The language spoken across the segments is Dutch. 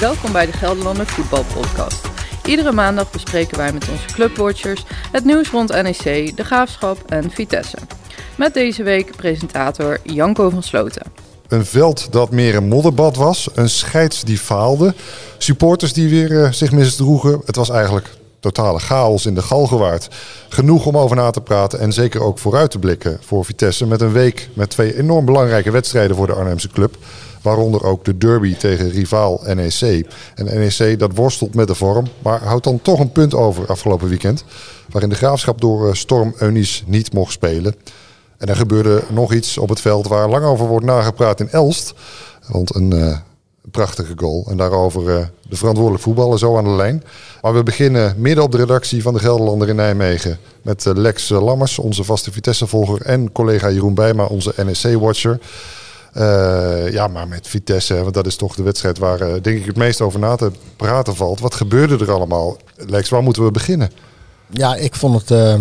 Welkom bij de Gelderlander Voetbalpodcast. Iedere maandag bespreken wij met onze clubwatchers het nieuws rond NEC, de Graafschap en Vitesse. Met deze week presentator Janko van Sloten. Een veld dat meer een modderbad was, een scheids die faalde, supporters die weer uh, zich misdroegen. Het was eigenlijk totale chaos in de Galgenwaard. Genoeg om over na te praten en zeker ook vooruit te blikken voor Vitesse met een week met twee enorm belangrijke wedstrijden voor de Arnhemse club. Waaronder ook de derby tegen rivaal NEC. En NEC dat worstelt met de vorm, maar houdt dan toch een punt over afgelopen weekend. Waarin de graafschap door eh, Storm Eunice niet mocht spelen. En er gebeurde nog iets op het veld waar lang over wordt nagepraat in Elst. Want een uh, prachtige goal. En daarover uh, de verantwoordelijk voetballer zo aan de lijn. Maar we beginnen midden op de redactie van de Gelderlander in Nijmegen. Met Lex Lammers, onze vaste Vitesse-volger. En collega Jeroen Bijma, onze NEC-watcher. Uh, ja, maar met Vitesse, want dat is toch de wedstrijd waar denk ik het meest over na te praten valt. Wat gebeurde er allemaal? Lex, waar moeten we beginnen? Ja, ik vond het. Uh,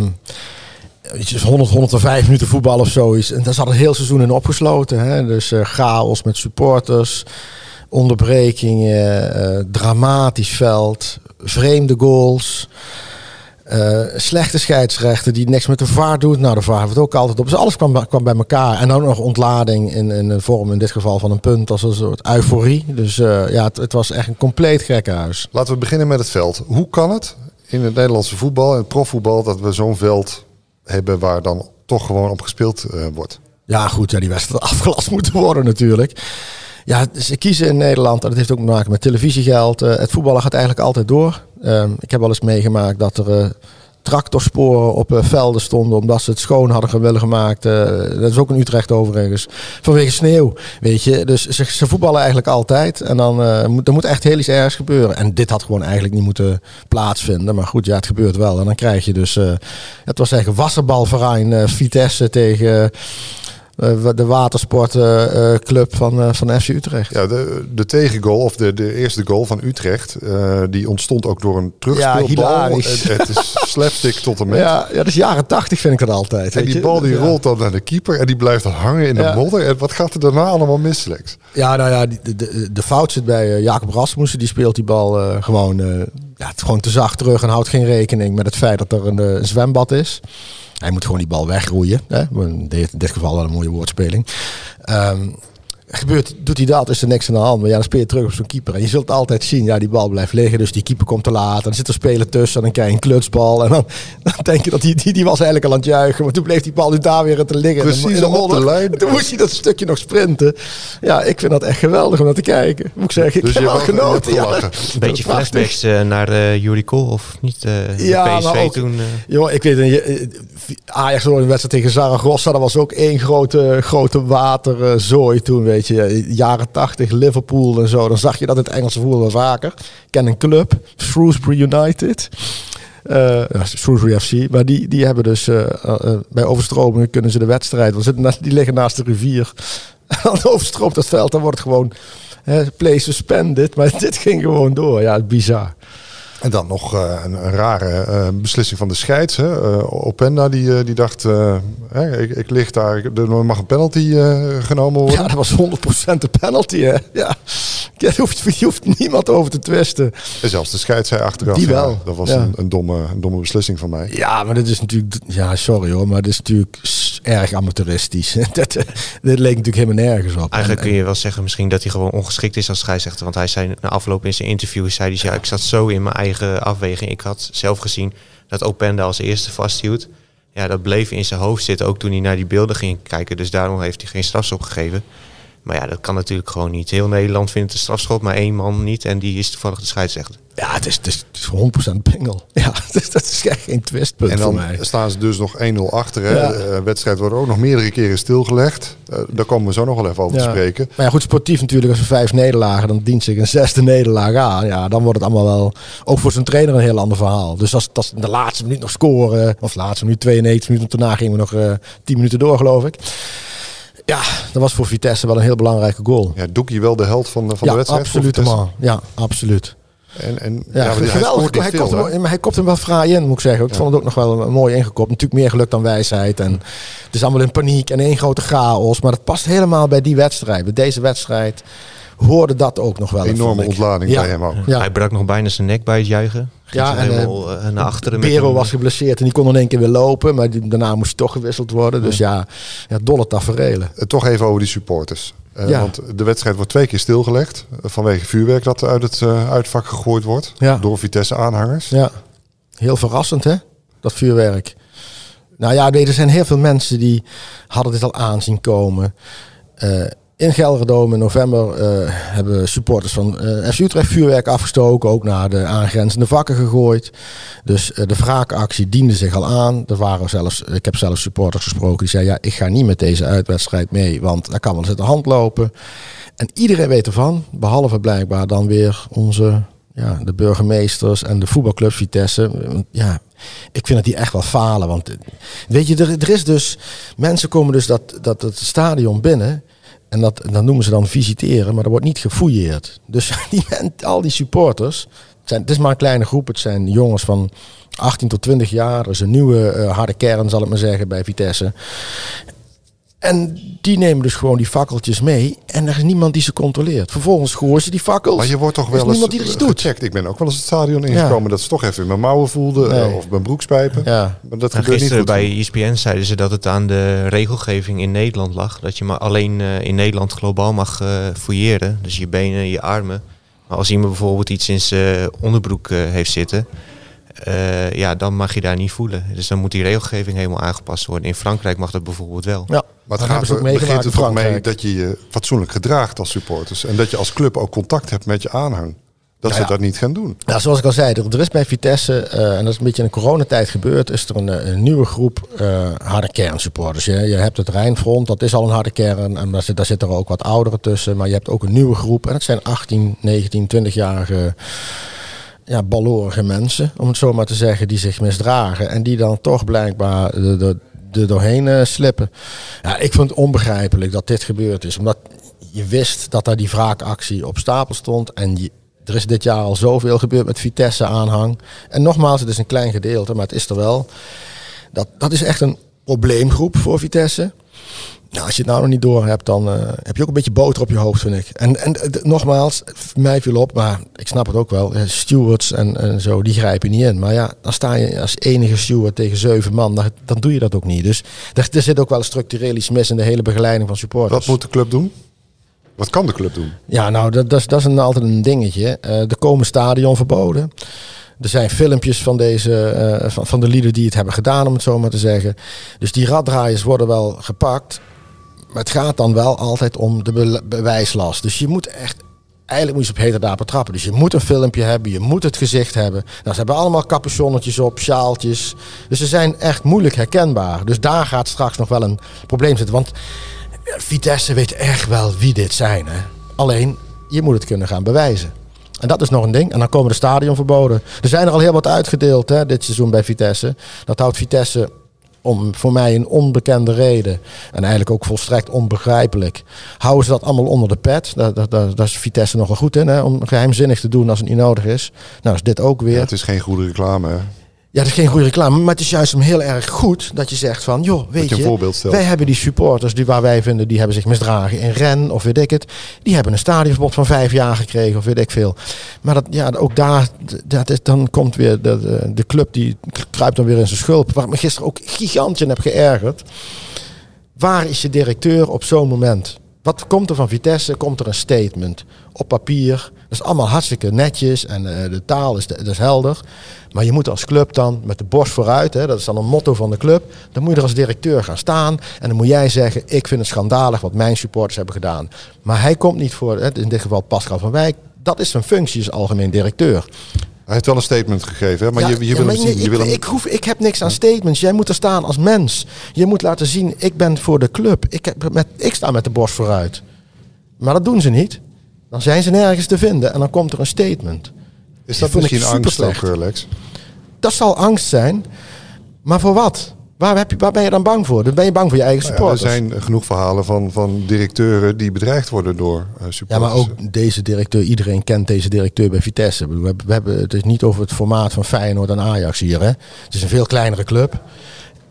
100, 105 minuten voetbal of zo is. En daar zat een heel seizoen in opgesloten. Hè? Dus chaos met supporters, onderbrekingen, dramatisch veld, vreemde goals. Uh, slechte scheidsrechter die niks met de VAR doet. Nou, de heeft het ook altijd op. Dus alles kwam, kwam bij elkaar. En dan nog ontlading in, in de vorm in dit geval van een punt als een soort euforie. Dus uh, ja, het, het, was echt een compleet gekke huis. Laten we beginnen met het veld. Hoe kan het in het Nederlandse voetbal, in het profvoetbal, dat we zo'n veld hebben waar dan toch gewoon op gespeeld uh, wordt? Ja, goed, ja, die wedstrijd afgelast moeten worden natuurlijk. Ja, ze kiezen in Nederland, en dat heeft ook te maken met televisiegeld. Uh, het voetballen gaat eigenlijk altijd door. Um, ik heb wel eens meegemaakt dat er uh, tractorsporen op uh, velden stonden omdat ze het schoon hadden willen gemaakt. dat is ook in Utrecht overigens. Vanwege sneeuw, weet je. Dus ze, ze voetballen eigenlijk altijd. En dan moet er moet echt heel iets ergs gebeuren. En dit had gewoon eigenlijk niet moeten plaatsvinden. Maar goed, ja, het gebeurt wel. En dan krijg je dus... het was eigenlijk wasserbalverein Vitesse tegen... Uh, de watersportclub uh, van, uh, van FC Utrecht. Ja, de, de tegengoal, of de, de eerste goal van Utrecht, die ontstond ook door een terugspeelbal. Ja, het, het, is slapstick tot en met. Ja, ja, dat is jaren tachtig vind ik dat altijd. En die bal die rolt dan naar de keeper en die blijft dan hangen in de modder. En wat gaat er daarna allemaal mis, Lex? Ja, nou ja, de, de, de fout zit bij Jacob Rasmussen. Die speelt die bal gewoon, ja, gewoon te zacht terug en houdt geen rekening met het feit dat er een, een zwembad is. Hij moet gewoon die bal wegroeien. Hè? In dit geval wel een mooie woordspeling. Um, gebeurt, doet hij dat, is er niks aan de hand. Maar ja, dan speel je terug op zo'n keeper. En je zult altijd zien, ja, die bal blijft liggen. Dus die keeper komt te laat. En dan zit er spelen tussen. En dan krijg je een klutsbal. En dan, dan denk je dat die, die, die was eigenlijk al aan het juichen. Maar toen bleef die bal nu daar weer te liggen. Precies, in de, op de lijn. Toen moest hij dat stukje nog sprinten. Ja, ik vind dat echt geweldig om naar te kijken. Moet ik zeggen, ik dus heb wel genoten. Ja, een beetje flashbacks uh, naar uh, Kool, of niet? Uh, ja, PSV ook, toen. Joh, ik weet niet. Ajax een wedstrijd tegen Zaragoza. Dat was ook één grote, grote waterzooi toen, weet je. Jaren 80, Liverpool en zo. Dan zag je dat het Engelse voetbal wel vaker. Ken een club, Shrewsbury United. Uh, Shrewsbury FC. Maar die, die hebben dus uh, uh, bij overstromingen kunnen ze de wedstrijd. Want die liggen naast de rivier. Dan overstroomt dat veld. Dan wordt het gewoon play suspended. Maar dit ging gewoon door. Ja, bizar. En dan nog uh, een, een, rare uh, beslissing van de scheids. Hè. Uh, Openda die, die dacht, hè, ik, ik lig daar, er mag een penalty genomen worden. Ja, dat was 100% de penalty. Hè. Ja. Daar hoeft, je hoeft niemand over te twisten. En zelfs de scheids zei achteraf, die wel. Ja, dat was ja. een, een, domme, een domme beslissing van mij. Ja, maar dit is natuurlijk, ja sorry hoor, maar dit is natuurlijk erg amateuristisch. dit, dit leek natuurlijk helemaal nergens op. Eigenlijk kun je wel zeggen misschien dat hij gewoon ongeschikt is als scheidsrechter. Want hij zei na afloop in zijn interview, zei hij, ja, ik zat zo in mijn eigen afweging. Ik had zelf gezien dat Openda als eerste vasthield. Ja, dat bleef in zijn hoofd zitten, ook toen hij naar die beelden ging kijken. Dus daarom heeft hij geen strafschop gegeven. Maar ja, dat kan natuurlijk gewoon niet. Heel Nederland vindt een strafschop, maar één man niet. En die is toevallig de scheidsrechter. Ja, het is, het is, het is 100% pingel. Ja, dat is echt geen twistpunt En dan voor mij. staan ze dus nog 1-0 achter. Hè? Ja. De wedstrijd wordt ook nog meerdere keren stilgelegd. Uh, daar komen we zo nog wel even over ja. te spreken. Maar ja, goed, sportief natuurlijk. Als er vijf nederlagen, dan dient zich een zesde nederlaag aan. Ja, dan wordt het allemaal wel, ook voor zijn trainer, een heel ander verhaal. Dus als, als de laatste minuut nog scoren, of de laatste minuut 92 minuten, daarna gingen we nog uh, 10 minuten door, geloof ik. Ja, dat was voor Vitesse wel een heel belangrijke goal. Ja, Doekie wel de held van, van ja, de wedstrijd? Absoluut, man. Ja, absoluut. En, en, ja, geweldig. Hij, veel, kopt hem, maar hij kopt hem wel fraai in, moet ik zeggen. Ik ja. vond het ook nog wel mooi ingekopt. Natuurlijk meer geluk dan wijsheid. En het is allemaal in paniek en één grote chaos. Maar dat past helemaal bij die wedstrijd. Bij deze wedstrijd hoorde dat ook nog wel. Enorme ontlading Ja. bij hem ook. Ja. Hij brak nog bijna zijn nek bij het juichen. Ging Ja, en, helemaal eh, naar achteren. Pero was geblesseerd en die kon in één keer weer lopen. Maar die, daarna moest hij toch gewisseld worden. Dus ja, ja dolle taferelen. Eh, Toch even over die supporters. Eh, Ja. Want de wedstrijd wordt twee keer stilgelegd. eh, vanwege vuurwerk dat uit het eh, uitvak gegooid wordt. Ja. Door Vitesse-aanhangers. Ja, heel verrassend hè, dat vuurwerk. Nou ja, er zijn heel veel mensen die hadden dit al aanzien komen. Eh, in Gelredome in november eh, hebben supporters van eh FC vuurwerk afgestoken. Ook naar de aangrenzende vakken gegooid. Dus eh, de wraakactie diende zich al aan. Er waren zelfs, ik heb zelfs supporters gesproken die zeiden... ja, ik ga niet met deze uitwedstrijd mee, want daar kan wel eens uit de hand lopen. En iedereen weet ervan, behalve blijkbaar dan weer onze ja, de burgemeesters en de voetbalclubs Vitesse. Ja, ik vind dat die echt wel falen. Want weet je, er, er is dus. Mensen komen dus dat, dat het stadion binnen. En dat, dat noemen ze dan visiteren, maar er wordt niet gefouilleerd. Dus die, al die supporters. Het, zijn, het is maar een kleine groep. Het zijn jongens van 18 tot 20 jaar. Er is een nieuwe eh, harde kern, zal ik maar zeggen, bij Vitesse. En die nemen dus gewoon die fakkeltjes mee. En er is niemand die ze controleert. Vervolgens gooien ze die fakkels. Maar je wordt toch wel eens niemand die er iets doet. gecheckt. Ik ben ook wel eens het stadion ingekomen dat ze toch even in mijn mouwen voelden. eh, Nee. of mijn broekspijpen. Ja. Maar dat En gebeurt niet goed. bij ESPN zeiden ze dat het aan de regelgeving in Nederland lag. Dat je maar alleen eh, in Nederland globaal mag eh fouilleren. Dus je benen, je armen. Maar als iemand bijvoorbeeld iets in zijn onderbroek heeft zitten, eh, ja, dan mag je daar niet voelen. Dus dan moet die regelgeving helemaal aangepast worden. In Frankrijk mag dat bijvoorbeeld wel. Ja, Maar het hebben gaat er, begint meegemaakt er in toch mee dat je je fatsoenlijk gedraagt als supporters. En dat je als club ook contact hebt met je aanhang. Dat Nou ze ja. dat niet gaan doen. Ja, zoals ik al zei, er er is bij Vitesse, eh, en dat is een beetje in de coronatijd gebeurd, is er een, eh, een nieuwe groep eh, harde kernsupporters. Je, je hebt het Rijnfront, dat is al een harde kern, en daar, zit, daar zitten er ook wat ouderen tussen. Maar je hebt ook een nieuwe groep, en dat zijn 18, 19, 20-jarige ja, balorige mensen, om het zo maar te zeggen, die zich misdragen. En die dan toch blijkbaar de, doorheen eh, slippen. Ja, ik vond het onbegrijpelijk dat dit gebeurd is. Omdat je wist dat daar die wraakactie op stapel stond. En je, er is dit jaar al zoveel gebeurd met Vitesse aanhang. En nogmaals, het is een klein gedeelte, maar het is er wel. Dat, dat is echt een probleemgroep voor Vitesse. Nou, als je het nou nog niet door hebt, dan eh, heb je ook een beetje boter op je hoofd, vind ik. En, en eh, nogmaals, mij viel op, maar ik snap het ook wel. eh, Stewards en, en zo, die grijpen niet in. Maar ja, dan sta je als enige steward tegen zeven man, dan, dan doe je dat ook niet. Dus er, er zit ook wel structureel iets mis in de hele begeleiding van supporters. Wat moet de club doen? Wat kan de club doen? Ja, nou, dat, dat, is, dat is een, altijd een dingetje. Eh, er komen stadionverboden. Er zijn filmpjes van, deze, van, van de lieden die het hebben gedaan, om het zo maar te zeggen. Dus die raddraaiers worden wel gepakt. Maar het gaat dan wel altijd om de be- bewijslast. Dus je moet echt... Eigenlijk moet je op heterdaad betrappen. Dus je moet een filmpje hebben, je moet het gezicht hebben. Nou, ze hebben allemaal capuchonnetjes op, sjaaltjes. Dus ze zijn echt moeilijk herkenbaar. Dus daar gaat straks nog wel een probleem zitten. Want Vitesse weet echt wel wie dit zijn. Hè? Alleen, je moet het kunnen gaan bewijzen. En dat is nog een ding. En dan komen de stadionverboden. Er zijn er al heel wat uitgedeeld hè, dit seizoen bij Vitesse. Dat houdt Vitesse om voor mij een onbekende reden. En eigenlijk ook volstrekt onbegrijpelijk. Houden ze dat allemaal onder de pet. Daar, is Vitesse nogal goed in. Hè, om geheimzinnig te doen als het niet nodig is. Nou is dit ook weer. Het is geen goede reclame. Hè? Ja, dat is geen goede reclame. Maar het is juist hem heel erg goed dat je zegt van... joh, weet je wij hebben die supporters die waar wij vinden... die hebben zich misdragen in Ren of weet ik het. Die hebben een stadionverbod van vijf jaar gekregen of weet ik veel. Maar dat, ja, ook daar, dat is, dan komt weer de, de, club... die kruipt dan weer in zijn schulp. Waar ik me gisteren ook gigantisch in heb geërgerd. Waar is je directeur op zo'n moment? Wat komt er van Vitesse? Komt er een statement op papier? Dat is allemaal hartstikke netjes en eh, de taal is, is helder. Maar je moet als club dan met de borst vooruit, hè, dat is dan een motto van de club. Dan moet je er als directeur gaan staan. En dan moet jij zeggen, ik vind het schandalig wat mijn supporters hebben gedaan. Maar hij komt niet voor, hè, in dit geval Pascal van Wijk. Dat is zijn functie als algemeen directeur. Hij heeft wel een statement gegeven, hè? maar Ja, je, je ja, wil maar hem nee, zien. Je ik, wil hem... ik, hoef, ik heb niks aan statements. Jij moet er staan als mens. Je moet laten zien, ik ben voor de club. Ik, heb met, ik sta met de borst vooruit. Maar dat doen ze niet. Dan zijn ze nergens te vinden en dan komt er een statement. Is dat ik misschien angst ook, Lex? Dat zal angst zijn. Maar voor wat? Waar, heb je, waar ben je dan bang voor? Dan ben je bang voor je eigen Nou ja, er supporters. zijn genoeg verhalen van, van directeuren die bedreigd worden door eh, Ja, supporters. maar ook deze directeur, iedereen kent deze directeur bij Vitesse. We hebben, we hebben, het is niet over het formaat van Feyenoord en Ajax hier. Hè? Het is een veel kleinere club.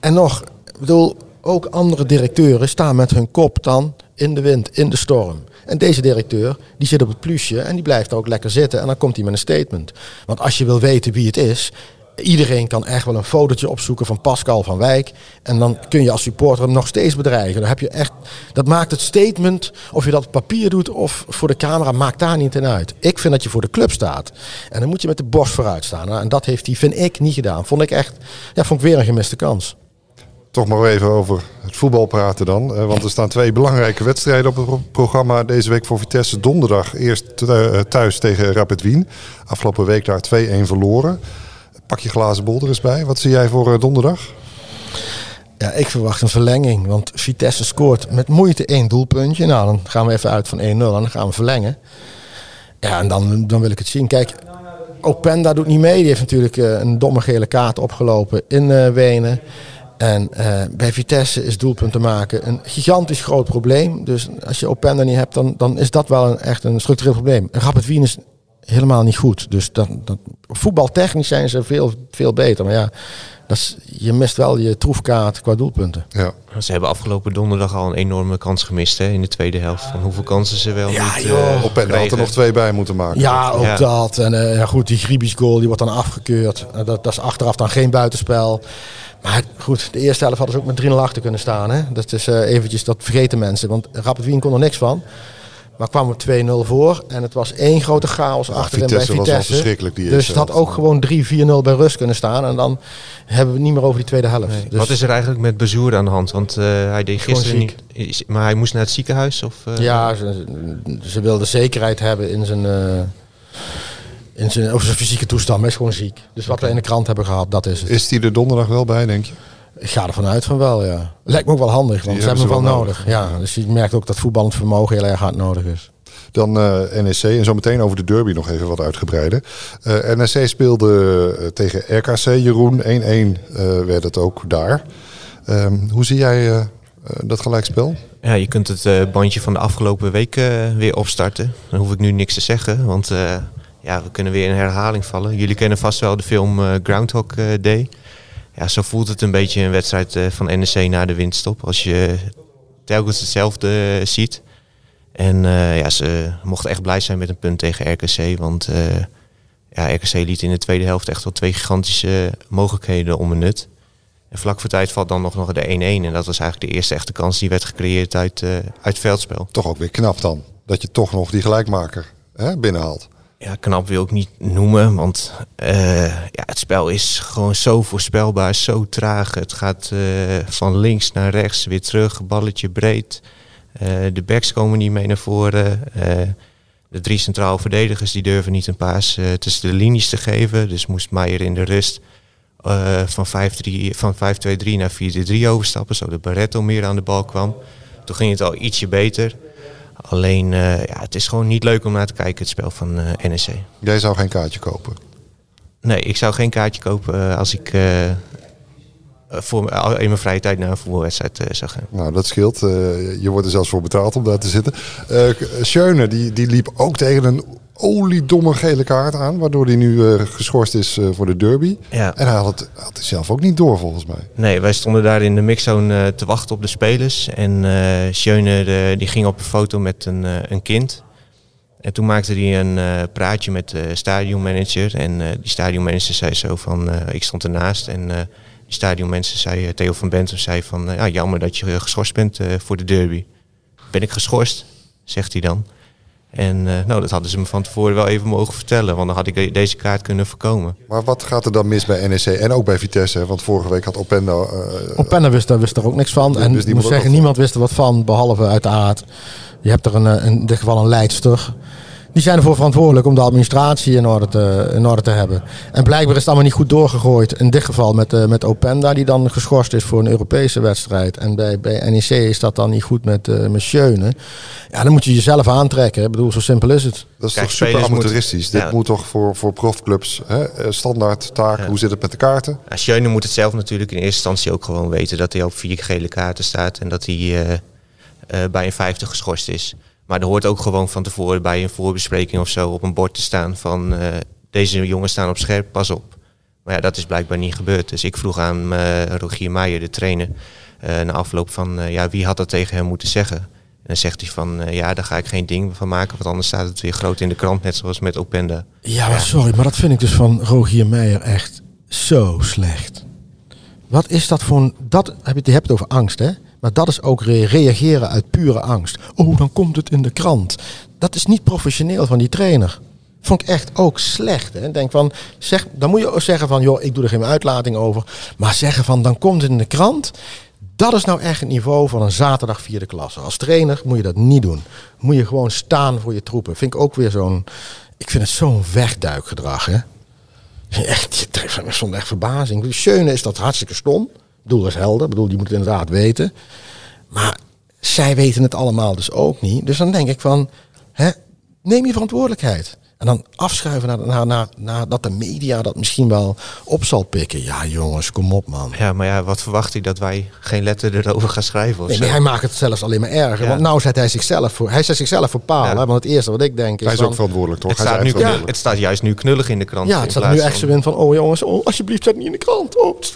En nog, ik bedoel, ook andere directeuren staan met hun kop dan in de wind, in de storm. En deze directeur, die zit op het plusje en die blijft er ook lekker zitten. En dan komt hij met een statement. Want als je wil weten wie het is, Iedereen kan echt wel een fotootje opzoeken van Pascal van Wijk. En dan kun je als supporter hem nog steeds bedreigen. Dan heb je echt, dat maakt het statement, of je dat op papier doet of voor de camera, maakt daar niet in uit. Ik vind dat je voor de club staat. En dan moet je met de borst vooruit staan. En dat heeft hij, vind ik, niet gedaan. Vond ik echt, ja, vond ik weer een gemiste kans. Toch maar even over het voetbal praten dan. Eh, want er staan twee belangrijke wedstrijden op het programma deze week voor Vitesse. Donderdag eerst eh, thuis tegen Rapid Wien. Afgelopen week daar 2-1 verloren. Pak je glazen bol er eens bij. Wat zie jij voor eh, donderdag? Ja, ik verwacht een verlenging. Want Vitesse scoort met moeite één doelpuntje. Nou, dan gaan we even uit van 1-0 en dan gaan we verlengen. Ja, en dan, dan wil ik het zien. Kijk, Openda doet niet mee. Die heeft natuurlijk eh, een domme gele kaart opgelopen in uh, Wenen. En bij Vitesse is doelpunten maken een gigantisch groot probleem. Dus als je Openda niet hebt, dan, dan is dat wel een, echt een structureel probleem. Rapid Wien is helemaal niet goed. Dus dat, dat, voetbaltechnisch zijn ze veel, veel beter. Maar ja, dat is, je mist wel je troefkaart qua doelpunten. Ja. Ze hebben afgelopen donderdag al een enorme kans gemist hè, in de tweede helft. Van hoeveel kansen ze wel ja, niet uh, Op en had er nog twee bij moeten maken. Ja, ook dat. En uh, ja, goed, die Gribisch goal die wordt dan afgekeurd. Uh, dat, dat is achteraf dan geen buitenspel. Maar goed, de eerste helft hadden ze ook met 3-0 achter kunnen staan. Hè? Dat is eventjes, dat vergeten mensen. Want Rapid Wien kon er niks van. Maar kwam er 2-0 voor en het was één grote chaos ja, achterin bij Vitesse. Was verschrikkelijk die dus het had ook gewoon 3-4-0 bij rust kunnen staan. En dan hebben we het niet meer over die tweede helft. Nee. Dus Wat is er eigenlijk met Bezoer aan de hand? Want uh, hij deed gisteren niet... Is, maar hij moest naar het ziekenhuis? Of, uh, ja, ze, ze wilden zekerheid hebben in zijn... Uh, in zijn, over zijn fysieke toestand, maar hij is gewoon ziek. Dus wat okay. we in de krant hebben gehad, dat is het. Is hij er donderdag wel bij, denk je? Ik ga ervan uit van wel, ja. Lijkt me ook wel handig, want ze hebben hem wel nodig. Ja, dus je merkt ook dat voetballend vermogen heel erg hard nodig is. Dan uh, NEC en zo meteen over de derby nog even wat uitgebreider. Uh, eh, NEC speelde uh, tegen RKC Jeroen. 1-1 werd het ook daar. Um, hoe zie jij dat gelijkspel? Ja, je kunt het bandje van de afgelopen week weer opstarten. Dan hoef ik nu niks te zeggen, want ja, we kunnen weer in herhaling vallen. Jullie kennen vast wel de film Groundhog Day ja, zo voelt het een beetje een wedstrijd uh, van NEC na de winststop. Als je telkens hetzelfde uh, ziet. En uh, ja, ze mochten echt blij zijn met een punt tegen RKC. Want ja, RKC liet in de tweede helft echt wel twee gigantische mogelijkheden om een nut. En vlak voor tijd valt dan nog, nog de 1-1. En dat was eigenlijk de eerste echte kans die werd gecreëerd uit, uit veldspel. Toch ook weer knap dan. Dat je toch nog die gelijkmaker hè, binnenhaalt ja, knap wil ik niet noemen, want uh, ja, het spel is gewoon zo voorspelbaar, zo traag. Het gaat uh, van links naar rechts, weer terug, balletje breed. Uh, de backs komen niet mee naar voren. de drie centrale verdedigers die durven niet een paas tussen de linies te geven. Dus moest Meijer in de rust van 5-2-3 naar 4-3 overstappen, zodat Barretto meer aan de bal kwam. Toen ging het al ietsje beter. Alleen, uh, ja, het is gewoon niet leuk om naar te kijken, het spel van uh, eh, NEC. Jij zou geen kaartje kopen? Nee, ik zou geen kaartje kopen uh, als ik voor, in mijn vrije tijd naar een voetbalwedstrijd zou gaan. Nou, dat scheelt. je wordt er zelfs voor betaald om daar te zitten. Schöne, die, die liep ook tegen een oliedomme gele kaart aan. Waardoor hij nu uh, geschorst is uh, voor de derby. Ja. En hij had het, had het zelf ook niet door volgens mij. Nee, wij stonden daar in de mixzone uh, te wachten op de spelers. En Schöne de, die ging op een foto met een, een kind. En toen maakte hij een praatje met de stadionmanager. En die stadionmanager zei zo van, ik stond ernaast. En die stadionmanager zei, Theo van Bentum zei van, ja, jammer dat je geschorst bent voor de derby. Ben ik geschorst? Zegt hij dan. En uh, nou, dat hadden ze me van tevoren wel even mogen vertellen, want dan had ik deze kaart kunnen voorkomen. Maar wat gaat er dan mis bij NEC en ook bij Vitesse? Want vorige week had Openda... Uh, Openda wist, daar wist er ook niks van. En ik moet zeggen, niemand wist er wat van, behalve uit de aard. Je hebt er een, eh, in dit geval een leidster die zijn ervoor verantwoordelijk om de administratie in orde te, in orde te hebben. En blijkbaar is het allemaal niet goed doorgegooid. In dit geval met, uh, met Openda, die dan geschorst is voor een Europese wedstrijd. En bij, bij NEC is dat dan niet goed met, uh, met Schöne. Ja, dan moet je jezelf aantrekken. Ik bedoel, zo simpel is het. Dat is toch super amateuristisch. Dit moet toch voor, voor profclubs hè? Eh, standaard taak. Hoe zit het met de kaarten? Ja, Schöne moet het zelf natuurlijk in eerste instantie ook gewoon weten. Dat hij op vier gele kaarten staat. En dat hij uh, bij een 50 geschorst is. Maar er hoort ook gewoon van tevoren bij een voorbespreking of zo op een bord te staan van uh, deze jongens staan op scherp, pas op. Maar ja, dat is blijkbaar niet gebeurd. Dus ik vroeg aan uh, Rogier Meijer, de trainer, uh, na afloop van ja, wie had dat tegen hem moeten zeggen. En dan zegt hij van, eh, ja, daar ga ik geen ding van maken, want anders staat het weer groot in de krant, net zoals met Openda. Ja, maar sorry, maar dat vind ik dus van Rogier Meijer echt zo slecht. Wat is dat voor een... Dat, heb je, je hebt het over angst, hè? Maar dat is ook re- reageren uit pure angst. Oh, dan komt het in de krant. Dat is niet professioneel van die trainer. Vond ik echt ook slecht. Hè? Denk van, zeg, dan moet je ook zeggen van, joh, ik doe er geen uitlating over. Maar zeggen van, dan komt het in de krant. Dat is nou echt het niveau van een zaterdag vierde klasse. Als trainer moet je dat niet doen. Moet je gewoon staan voor je troepen. Vind ik ook weer zo'n, ik vind het zo'n wegduikgedrag, hè. Echt, je treft me stond echt verbazing. Schöne is dat hartstikke stom. Dat is helder. Ik bedoel, die moet het inderdaad weten. Maar zij weten het allemaal dus ook niet. Dus dan denk ik van, hè, neem je verantwoordelijkheid. En dan afschuiven naar, naar, naar, naar dat de media dat misschien wel op zal pikken. Ja jongens, kom op man. Ja, maar ja, wat verwacht hij dat wij geen letter erover gaan schrijven of Nee, hij maakt het zelfs alleen maar erger. Ja. Want nou zet hij zichzelf voor. Hij zet zichzelf voor paal. Ja. Hè? Want het eerste wat ik denk is. Hij is van, ook verantwoordelijk, toch? het, Hij is staat nu, het staat juist nu knullig in de krant. ja, het staat nu echt zo in van. Oh jongens, oh, alsjeblieft, zet niet in de krant. Oh, het is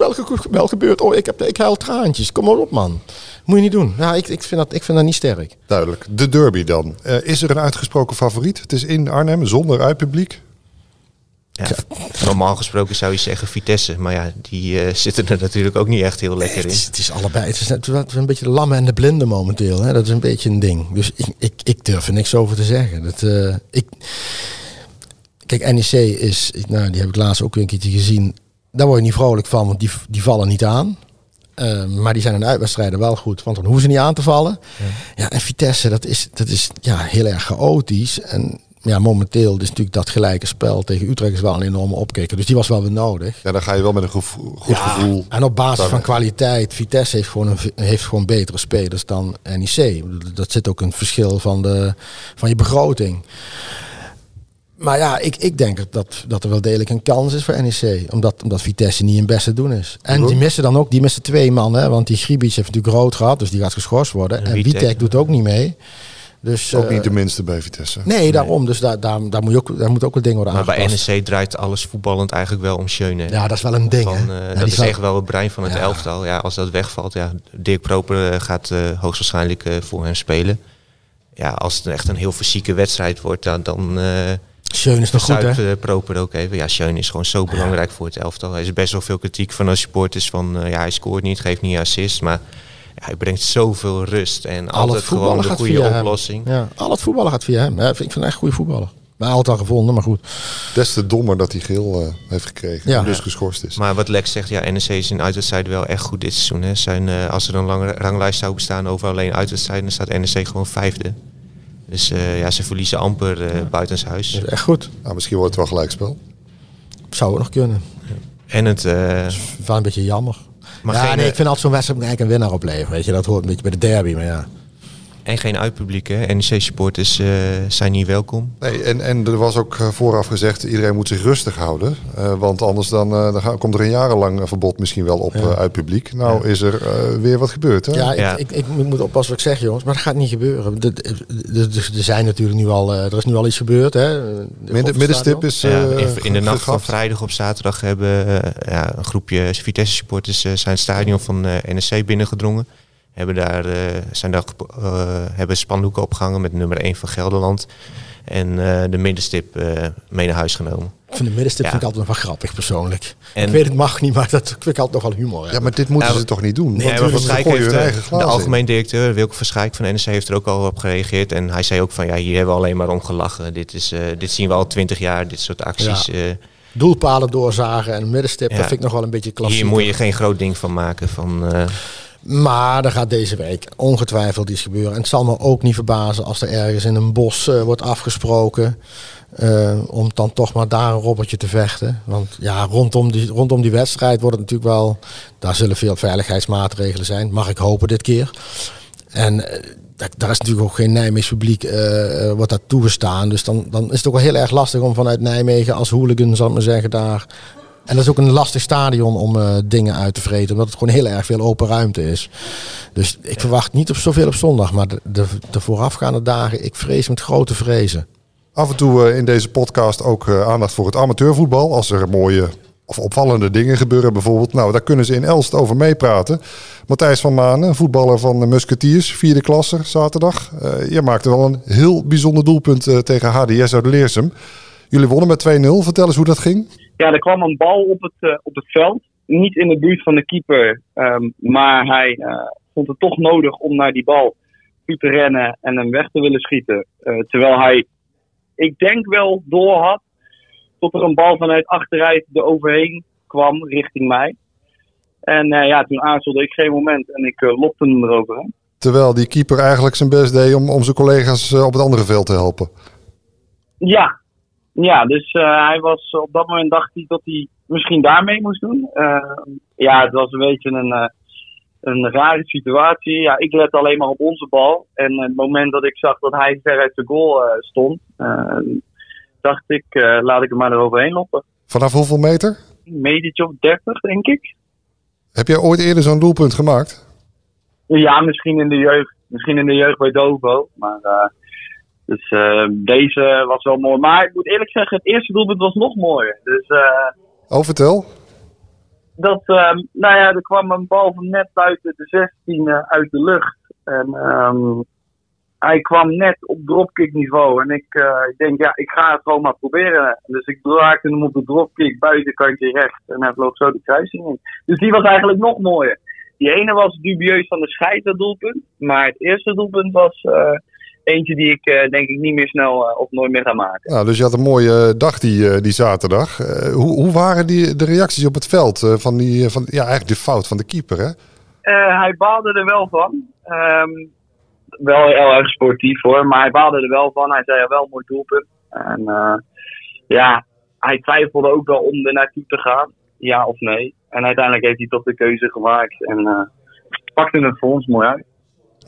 wel gebeurd. Oh, ik, heb, ik huil traantjes. Kom maar op, man. Moet je niet doen. Ja, ik, ik, vind, dat, ik vind dat niet sterk. Duidelijk. De derby dan. Eh, is er een uitgesproken favoriet? Het is in Arnhem, zonder uitpubliek. Ja, normaal gesproken zou je zeggen Vitesse, maar ja, die eh, zitten er natuurlijk ook niet echt heel lekker Het in. is, het is allebei. Het is, het is een beetje de lamme en de blinde momenteel. Hè? Dat is een beetje een ding. Dus ik, ik, ik durf er niks over te zeggen. Dat, eh, ik, kijk, NEC is, nou, die heb ik laatst ook een keertje gezien. Daar word je niet vrolijk van, want die, die vallen niet aan. Eh, maar die zijn in de uitwedstrijden wel goed, want dan hoeven ze niet aan te vallen. Ja, en Vitesse, dat is, dat is ja, heel erg chaotisch. En ja, momenteel is natuurlijk dat gelijke spel tegen Utrecht is wel een enorme opkikker. Dus die was wel weer nodig. Ja, dan ga je wel met een gevo- goed Ja, gevoel. En op basis van kwaliteit, Vitesse heeft gewoon, een, heeft gewoon betere spelers dan NEC. Dat zit ook een verschil van, de, van je begroting. Maar ja, ik, ik denk dat, dat er wel degelijk een kans is voor NEC. Omdat, omdat Vitesse niet in beste doen is. En die missen dan ook, die missen twee man. Hè, want die Gribic heeft natuurlijk rood gehad, dus die gaat geschorst worden. En En Witek. Witek doet ook niet mee. Dus, Ook eh, niet de minste bij Vitesse. Nee, daarom. Dus daar, daar, daar, moet je ook, daar moet ook een ding worden Maar bij. NEC draait alles voetballend eigenlijk wel om Schöne. Ja, dat is wel een ding. Van, eh, Ja, dat die is zal- echt wel het brein van het Ja. elftal. Ja, als dat wegvalt, ja, Dirk Proper eh, gaat eh, hoogstwaarschijnlijk eh, voor hem spelen. Ja, als het echt een heel fysieke wedstrijd wordt, dan, dan Schöne is nog goed, hè? eh, Proper ook even. Ja, Schöne is gewoon zo belangrijk voor het elftal. Hij is best wel veel kritiek van de supporters van eh, ja, hij scoort niet, geeft niet assist, maar ja, hij brengt zoveel rust en Al altijd gewoon de gaat goede via hem. oplossing. Ja, al het voetballen gaat via hem. Ja, ik vind hem echt goede voetballer. Maar altijd al gevonden, maar goed. Des te dommer dat hij geel eh, heeft gekregen. Ja. En dus geschorst is. Maar wat Lex zegt, ja, NEC is in uitwedstrijden wel echt goed dit seizoen. Hè. Zijn, eh, als er een lange ranglijst zou bestaan over alleen uitwedstrijden, dan staat NEC gewoon vijfde. Dus eh, ja, ze verliezen amper eh buitenshuis. Dat is echt goed. Nou, misschien wordt het wel gelijkspel. Zou ook nog kunnen. En het... eh, Wel een beetje jammer. maar ja, geen, nee, ik vind altijd zo'n wedstrijd eigenlijk een winnaar opleveren. Weet je, dat hoort een beetje bij de derby, maar ja. En geen uitpubliek, hè. NEC-supporters eh, zijn niet welkom. Nee, en, en er was ook eh, vooraf gezegd, iedereen moet zich rustig houden. Eh, want anders dan, eh, dan komt er een jarenlang verbod misschien wel op eh, uit publiek. Nou is er eh, weer wat gebeurd. Hè? Ja, Ja. Ik, ik, ik moet oppassen wat ik zeg, jongens. Maar dat gaat niet gebeuren. Er zijn natuurlijk nu al, eh, er is nu al iets gebeurd, hè. De Midden, middenstip is Ja, eh, in, in de nacht van vrijdag op zaterdag hebben ja, een groepje Vitesse-supporters eh, zijn het stadion van eh, NEC binnengedrongen. Hebben daar, eh, zijn daar eh, hebben spandoeken opgehangen met nummer 1 van Gelderland. En eh, de middenstip eh, mee naar huis genomen. Ik vind de middenstip Ja. vind ik altijd nog wel grappig, persoonlijk. En- ik weet het mag niet, maar dat vind ik altijd nog wel humor. Ja, maar dit moeten Ja, ze toch niet doen? Nee, Want maar Van gooien heeft, de in. algemeen directeur Wilke van Schaik van NEC heeft er ook al op gereageerd. En hij zei ook van ja, hier hebben we alleen maar om gelachen. Dit, is, eh, dit zien we al twintig jaar, dit soort acties. Ja. eh, Doelpalen doorzagen en middenstip, Ja. dat vind ik nog wel een beetje klassiek. hier moet je geen groot ding van maken. Van, eh, Maar er gaat deze week ongetwijfeld iets gebeuren. En het zal me ook niet verbazen als er ergens in een bos eh, wordt afgesproken. eh, om dan toch maar daar een robbertje te vechten. Want ja, rondom die, rondom die wedstrijd wordt het natuurlijk wel. Daar zullen veel veiligheidsmaatregelen zijn. Mag ik hopen dit keer. En eh, daar, is natuurlijk ook geen Nijmeegs publiek wordt daar toegestaan. Dus dan, dan is het ook wel heel erg lastig om vanuit Nijmegen als hooligan, zal ik maar zeggen, daar. En dat is ook een lastig stadion om eh, dingen uit te vreten. Omdat het gewoon heel erg veel open ruimte is. Dus ik verwacht niet op zoveel op zondag. Maar de, de, de voorafgaande dagen, ik vrees met grote vrezen. Af en toe eh, in deze podcast ook eh, aandacht voor het amateurvoetbal. Als er mooie of opvallende dingen gebeuren bijvoorbeeld. Nou, daar kunnen ze in Elst over meepraten. Matthijs van Manen, voetballer van de Musketeers, vierde klasse zaterdag. Uh, je maakte wel een heel bijzonder doelpunt uh, tegen HDS uit Leersum. Jullie wonnen met 2-0. Vertel eens hoe dat ging. Ja, er kwam een bal op het, uh, op het veld. Niet in de buurt van de keeper. Um, maar hij vond het toch nodig om naar die bal toe te rennen en hem weg te willen schieten. terwijl hij, ik denk wel, door had tot er een bal vanuit achteruit er overheen kwam richting mij. En uh, ja, toen aarzelde ik geen moment en ik uh, lopte hem eroverheen. Terwijl die keeper eigenlijk zijn best deed om, om zijn collega's uh, op het andere veld te helpen. Ja, ja dus hij was op dat moment dacht hij dat hij misschien daarmee moest doen. ja, het was een beetje een, een rare situatie. Ja, ik let alleen maar op onze bal. En het moment dat ik zag dat hij ver uit de goal stond, dacht ik, laat ik er maar eroverheen lopen. Vanaf hoeveel meter? Een metertje of 30, denk ik. Heb jij ooit eerder zo'n doelpunt gemaakt? Ja, misschien in de jeugd. Misschien in de jeugd bij Dovo. Maar dus uh, deze was wel mooi. Maar ik moet eerlijk zeggen, het eerste doelpunt was nog mooier. Dus, oh, vertel. Dat, nou ja, er kwam een bal van net buiten de 16 uit de lucht. En um, hij kwam net op dropkick niveau. En ik, uh, ik denk, ja, ik ga het gewoon maar proberen. Dus ik raakte hem op de dropkick buitenkantje recht. En hij vloog zo de kruising in. Dus die was eigenlijk nog mooier. Die ene was dubieus van de scheidsrechter doelpunt. Maar het eerste doelpunt was uh, eentje die ik uh, denk ik niet meer snel of nooit meer ga maken. Nou, dus je had een mooie dag die, die zaterdag. hoe, hoe waren die, de reacties op het veld van, die, van ja, eigenlijk de fout van de keeper, hè? hij baalde er wel van. Um, wel heel erg sportief hoor. Maar hij baalde er wel van. Hij zei wel mooi doelpunt. En ja, hij twijfelde ook wel om er naartoe te gaan. Ja of nee. En uiteindelijk heeft hij toch de keuze gemaakt. En pakte het voor ons mooi uit.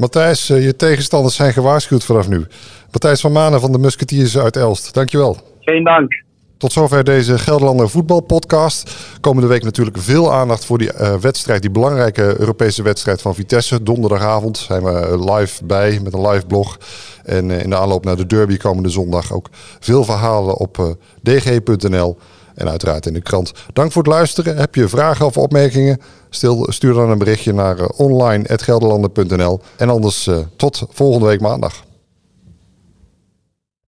Matthijs, uh, je tegenstanders zijn gewaarschuwd vanaf nu. Matthijs van Manen van de Musketeers uit Elst. Dankjewel. Geen dank. Tot zover deze Gelderlander voetbalpodcast. Komende week natuurlijk veel aandacht voor die uh, wedstrijd, die belangrijke Europese wedstrijd van Vitesse. Donderdagavond zijn we live bij met een live blog. En uh, in de aanloop naar de derby komende zondag ook veel verhalen op uh, dg.nl en uiteraard in de krant. Dank voor het luisteren. Heb je vragen of opmerkingen? Stuur dan een berichtje naar online.gelderlander.nl. En anders tot volgende week maandag.